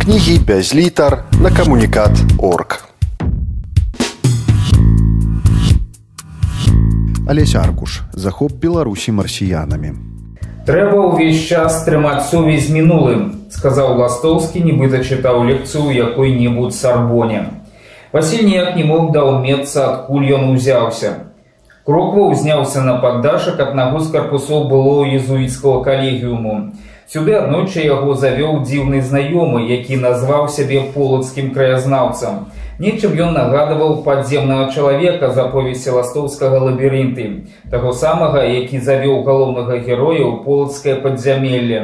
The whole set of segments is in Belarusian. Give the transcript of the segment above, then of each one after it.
кнігі без літар на камунікат орг. Алесь аркуш захоп беларусі марсіянамі. Трэба ўвесь час трымаць сувязь з мінулым, сказаў ластоўскі, нібыта чытаў лекцыю якой-небудзь сарбоне. Васіль ніяк не мог даўмецца, адкуль ён узяўся. Кроква ўзняўся на паддашак аднаго з карпусоў было езуіцкага калегіуму. Сюды аднойчы яго завёў дзіўны знаёмы, які назваў сябе полацкім краязнаўцам. Нечым ён нагадываў падземнага чалавека з аповесці ластоўскага лабірынты, таго самага, які завёў галоўнага героя ў полацкае падзямелле.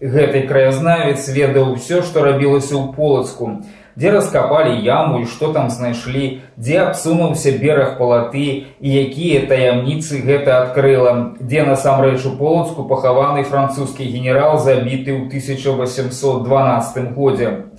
Гэты краязнавец ведаў усё, што рабілася ў полацку дзе раскапалі яму і што там знайшлі, дзе абсунуўся бераг палаты і якія таямніцы гэта адкрыла, дзе насамрэч у полацку пахаваны французскі генерал забіты ў 1812 годзе.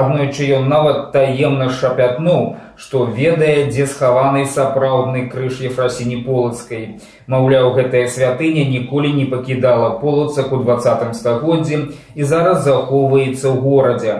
Аднойчы ён нават таемна шапятнуў, што ведае, дзе схаваны сапраўдны крыж ефрасіні полацкай. Маўляў, гэтая святыня ніколі не пакідала полацак у двадцатым стагоддзі і зараз захоўваецца ў горадзе.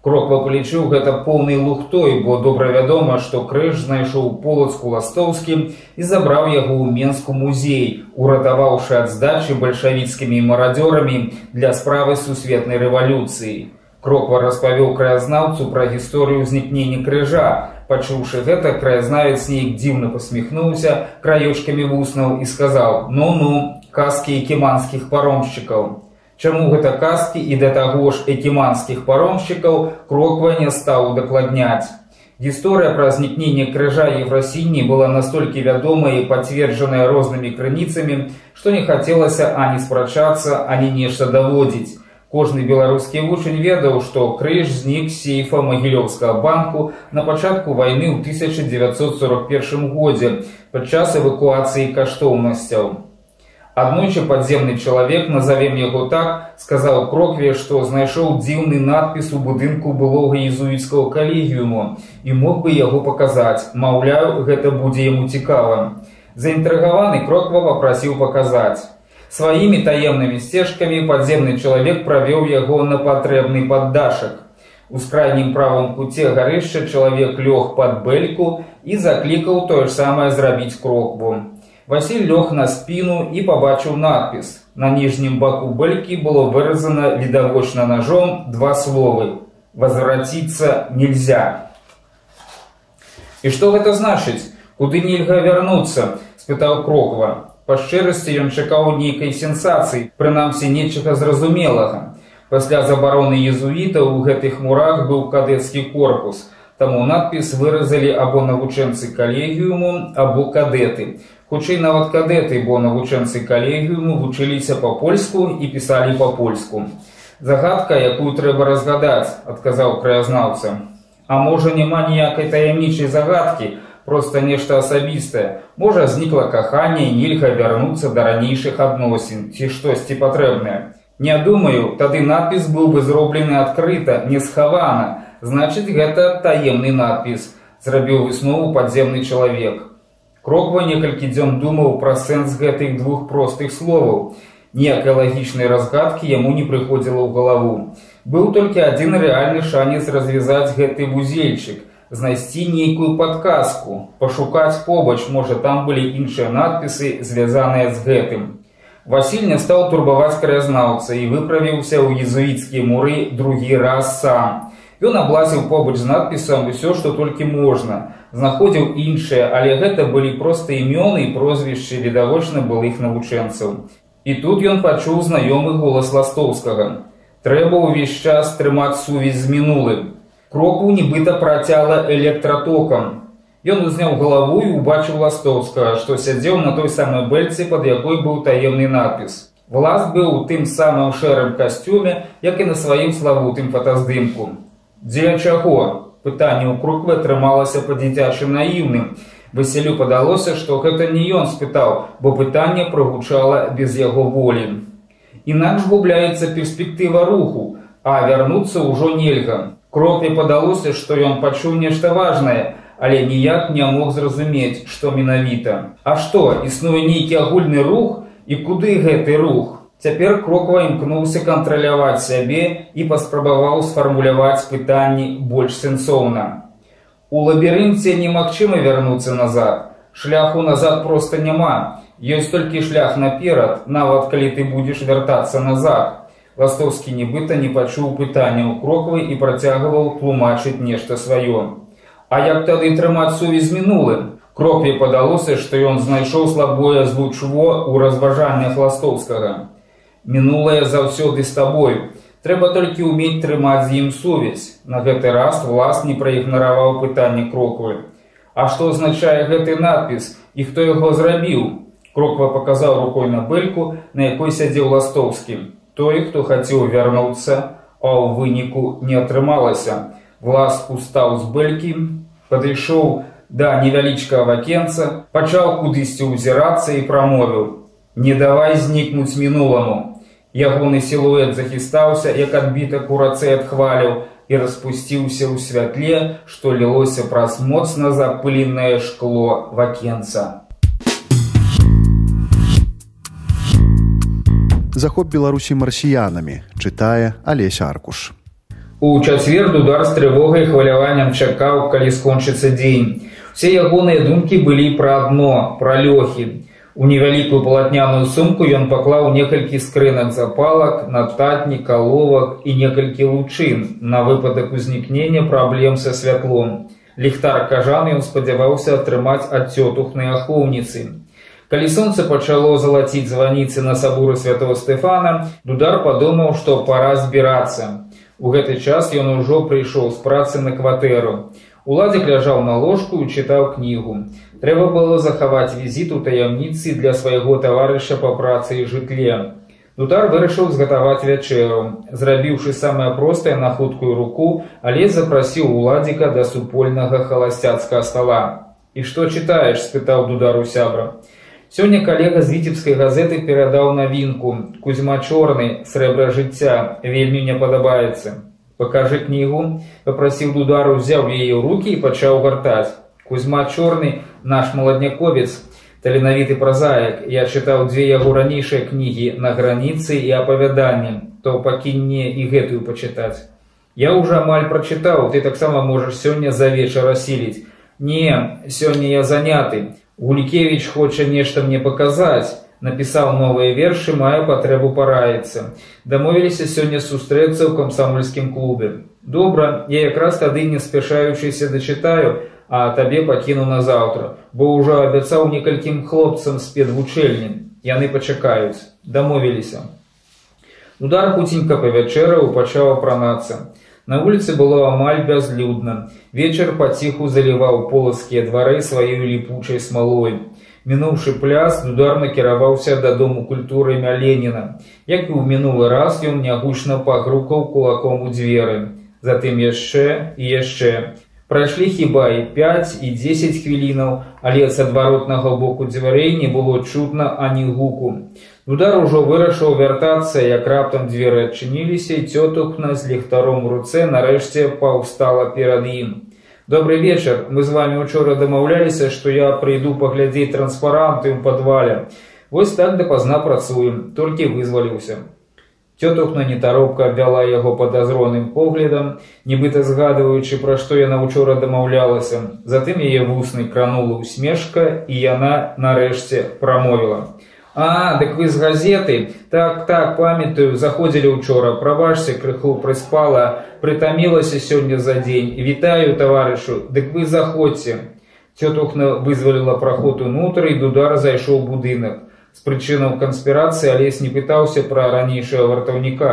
Кроква палічыў гэта поўнай лухтой, бо добра вядома, што крыж знайшоў полацку ластоўскім і забраў яго ў менску музей, уратаваўшы ад здачы бальшавіцкімі марадзёрамі для справы сусветнай рэвалюцыі. Кроква распавёў краязнаўцу пра гісторыю ўзнікнення крыжа. Пачуўшы гэта, краязнавец неяк дзіўна пасміхнуўся краёчкамі вуснаў і сказаў: « Ну ну, казкі кіманскіх паромшчыкаў. Чаму гэта казкі і да таго ж экіманскіх паромшчыкаў кроква не стаў удакладняць. Гісторыя пра знікненне крыжа Еврасіні была настолькі вядомая і пацверджаная рознымі крыніцамі, што не хацелася ані спрачацца, ані нешта даводзіць. Кожны беларускі вучань ведаў, што крыж знік сейфа магілёўскага банку на пачатку вайны ў 1941 годзе падчас эвакуацыі каштоўнасцяў. Аднойчы падземны чалавек, назовем яго так, сказаў крокве, што знайшоў дзіўны надпіс у будынку былога езуіцкага калегіуму і мог бы яго паказаць. Маўляю, гэта будзе яму цікава. Заінтрыгаваны кроква папрасіў паказаць. Сваімі таемнымі сцежкамі падземны чалавек правёў яго на патрэбны паддашак. У скрайнім правым куце гарышча чалавек лёг пад бэльку і заклікаў тое ж самае зрабіць крокву. Васіль лёг на спіну і пабачыў надпіс. На ніжнім баку бэлькі было выразана відавочна ножом два словы: возвраціцца нельзя. І што гэта значыць, куды нельга вярнуцца, спытаў кроква. Па шчырасці ён чакаў нейкай сенсацыі, прынамсі нечага зразумелага. Пасля забароны езуітаў у гэтых мурах быў кадэцкі корпус. Таму надпіс выразалі або навучэнцы калегіуму або кадэты. Хутчэй нават кадэты, бо навучэнцы калегіуму вучыліся па-польску і пісалі па-польску. Загадка, якую трэба разгадаць, адказаў краязнаўца. А можа, няма ніякай таямнічай загадкі, проста нешта асабістае. Можа, знікла каханне нельга вярнуцца да ранейшых адносін ці штосьці патрэбнае. Не думаю, тады надпіс быў бы зроблены адкрыта, не схавана. Значыць, гэта таемны надпіс, зрабіў выснову падземны чалавек. Кроква некалькі дзён думаў пра сэнс гэтых двух простых словаў. Ніякай лагічнай разгадкі яму не прыходзіла ў галаву. Быў толькі адзін рэальны шанец развязаць гэты вузельчык, знайсці нейкую падказку, пашукаць побач, можа там былі іншыя надпісы, звязаныя з гэтым. Васіль не стаў турбаваць краязнаўца і выправіўся ў езуіцкія муры другі раз сам. Ён аблазіў побач з надпісам усё, што толькі можна. Знаходзіў іншыя, але гэта былі проста імёны і прозвішчы відавочна былых навучэнцаў. І тут ён пачуў знаёмы голас ластоўскага. Трэба ўвесь час трымаць сувязь з мінулым. Кроку нібыта працяла электратокам. Ён узняў галаву і убачыў ластоўскага, што сядзеў на той самай бэльцы, пад якой быў таемны надпіс. Власт быў у тым самым шэрым касцюме, як і на сваім славутым фотаздымку. Дзеля чаго? Пытанне ў круквы атрымалася па-дзіцячы наіўным. Васілю падалося, што гэта не ён спытаў, бо пытанне прагучала без яго волі. Інакш губляецца перспектыва руху, а вярнуцца ўжо нельга. Кропе падалося, што ён пачуў нешта важнае, але ніяк не мог зразумець, што менавіта. А што, існуе нейкі агульны рух і куды гэты рух? Цяпер кроква імкнуўся кантраляваць сябе і паспрабаваў сфармуляваць пытанні больш сэнсоўна. У лабірынце немагчыма вярнуцца назад. Шляху назад проста няма. Ёсць толькі шлях наперад, нават калі ты будзеш вяртацца назад. Ластоўскі нібыта не пачуў пытання ў кроквы і працягваў тлумачыць нешта сваё. А як тады трымаць сувязь мінулым? Крокве падалося, што ён знайшоў слабое звучво ў разважаннях ластоўскага. Мінулае заўсёды з табою. Трэба толькі ўмець трымаць з ім сувязь. На гэты раз влас не праігнараваў пытанне кроквы. А што азначае гэты надпіс і хто яго зрабіў? Кроква паказаў рукой на бэльку, на якой сядзеў ластоўскі. Той, хто хацеў вярнуцца, а ў выніку не атрымалася. Влас устаў з бэлькі, падышоў да невялічкага вакенца, пачаў кудысьці ўзірацца і прамовіў: « Не давай знікнуць мінуламу. Ягоны сілуэт захістаўся, як адбітак у рацэ адхваліў і распусціўся ў святле, што лілося праз моцна запыленае шкло вакенца. Захоп беларусі марсіянамі чытае алесь аркуш. У чацвер удар з трывогай хваляваннем чакаў, калі скончыцца дзень. Усе ягоныя думкі былі пра дно, пра лёхі. У невялікую палатняную сумку ён паклаў некалькі скрынак запалак, нататні, каловак і некалькі лучын на выпадак узнікнення праблем са святлом. Ліхтар кажан ён спадзяваўся атрымаць ад цётухнай ахоўніцы. Калі сонца пачало залаціць званіцы на сабуры святого Стэфана, дудар падумаў, што пара збірацца. У гэты час ён ужо прыйшоў з працы на кватэру. Уладзік ляжаў на ложку і чытаў кнігу. Трэба было захаваць візіт у таямніцы для свайго таварыша па працы і жытле. Дутар вырашыў згатаваць вячэру, зрабіўшы самае простае на хуткую руку, але запрасіў уладзіка да супольнага халасцяцкага стала. І што чытаеш, спытаў дудару сябра. Сёння калега з віцебскай газеты перадаў навінку. Кузьма чорны, срэбра жыцця, вельмі не падабаецца. Пакажы кнігу, папрасіў дудару, узяў яе ў рукі і пачаў гартаць. Кузьма чорны, наш маладняковец, таленавіты празаек. Я чытаў дзве яго ранейшыя кнігі на граніцы і апавяданні, то пакінне і гэтую пачытаць. Я ўжо амаль прачытаў, ты таксама можаш сёння за вечар асіліць. Не, сёння я заняты. Гулікевич хоча нешта мне паказаць. Напісаў новыя вершы, маю патрэбу параіцца. Дамовіліся сёння сустрэцца ў камсамольскім клубе. Добра, я якраз тады не спяшаючыся дачытаю, а табе пакіну на заўтра, бо ўжо абяцаў некалькім хлопцам з педвучэльні. Яны пачакаюць, дамовіліся. Удар хуценька павячэраў пачаў апранацца. На вуліцы было амаль бязлюдна. Вечар паціху заліваў поласкія двары сваёй ліпучай смалой. Мінуўшы пляс, удар накіраваўся дадому культуры мяленіна. Як і ў мінулы раз ён нягучна пагрукаў кулаком у дзверы. Затым яшчэ і яшчэ. Прайшлі хіба і 5 і 10 хвілінаў, але з адваротнага боку дзвярэй не было чутна ані гуку. Удар ужо вырашыў вяртацца, як раптам дзверы адчыніліся і цётухна з ліхтаром руцэ нарэшце паўстала перад ім. Добры вечар, мы з вами учора дамаўляліся, што я прыйду паглядзець транспаранты ў падвале. Вось так дапазна працуем, толькі вызваліўся. Цётухна нетаропка абвяла яго падазроным поглядам, нібыта згадваючы, пра што яна учора дамаўлялася. Затым яе вусны кранула усмешка, і яна нарэшце прамовіла. А, дык вы з газеты, так так памятаю, заходзілі учора, прабачся крыху прыспала, прытамілася сёння за дзень. Вітаю таварышу, дык вы заходзьце. Цётухна вызваліла праход унутр і дудар зайшоў будынак. З прычынаў канспірацыі алесь не пытаўся пра ранейшага вартаўніка.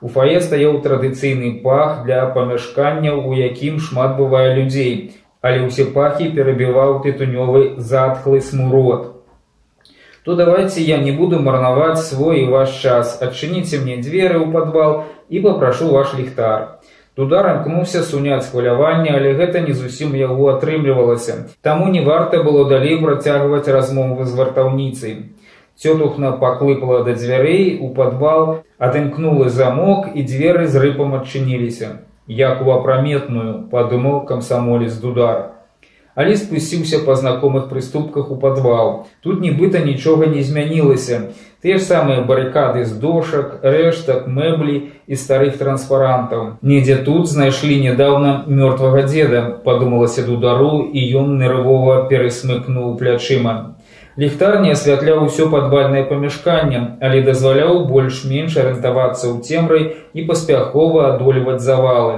У фае стаяў традыцыйны пах для памяшканняў, у якім шмат бывае людзей, але ўсе пахі перабіваў тытунёвы затхлы смурод. То давайте я не буду марнаваць свой і ваш час, адчыніце мне дзверы ў падвал і папрашу ваш ліхтар. Туда рамкнуўся суняць хваляванне, але гэта не зусім яго атрымлівалася. Таму не варта было далей працягваць размовы з вартаўніцай. Цётухна паклыпала да дзвярэй у падвал, адымкнулы замок і дзверы з рыпам адчыніліся. Як у апраметную падумаў камсамолец дудар. Але спусціўся па знакомых прыступках у падвал. Тут нібыта нічога не змянілася. Те ж самыя барыкады з дошак, рэштак, мэблі і старых транспарантаў. Недзе тут знайшлі нядаўна мёртвага дзеда, падумалася дудару і ён нервова перасмыкнуў плячыма. Ліхтар не асвятляў усё падвальнае памяшканне, але дазваляў больш-менш арыентавацца ў цемрай і паспяхова адолеваць завалы.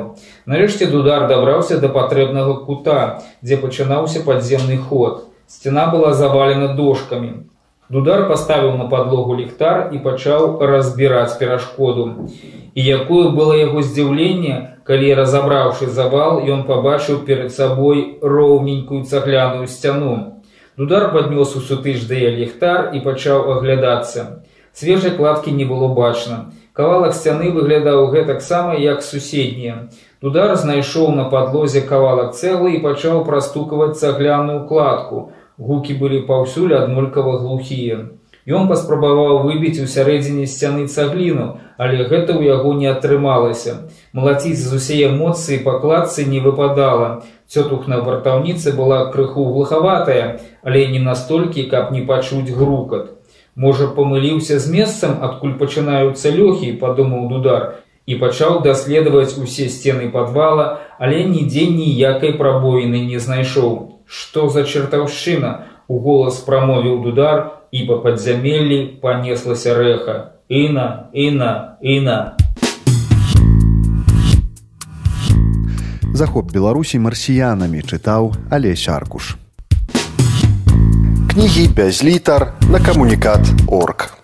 Нарэшце дудар дабраўся да патрэбнага кута, дзе пачынаўся падземны ход. Сцяна была завалена дошкамі. Дудар паставіў на падлогу ліхтар і пачаў разбіраць перашкоду. І якое было яго здзіўленне, калі разабраўшы завал, ён пабачыў перад сабой роўненькую цагляную сцяну. Дудар паднёс у сутыж дае ліхтар і пачаў аглядацца. Свежай кладкі не было бачна. Кавалак сцяны выглядаў гэтак сама, як суседнія. Дудар знайшоў на падлозе кавалак цэлы і пачаў прастукаваць цагляную кладку. Гукі былі паўсюль аднолькава глухія. Ён паспрабаваў выбіць у сярэдзіне сцяны цагліну, але гэта ў яго не атрымалася. Малаціць з усей эмоцыі пакладцы не выпадала. Цётух на вартаўніцы была крыху глухаватая, але не настолькі, каб не пачуць грукат. Можа, памыліўся з месцам, адкуль пачынаюцца лёхі, падумаў дудар і пачаў даследаваць усе сцены падвала, але нідзе ніякай прабоіны не знайшоў. Што за чертаўшчына? У голас прамовіў дудар і па падзямеллі панеслася рэха. Іна, іна, іна. захоп беларусі марсіянамі чытаў алесь аркуш кнігі без літар на камунікат орг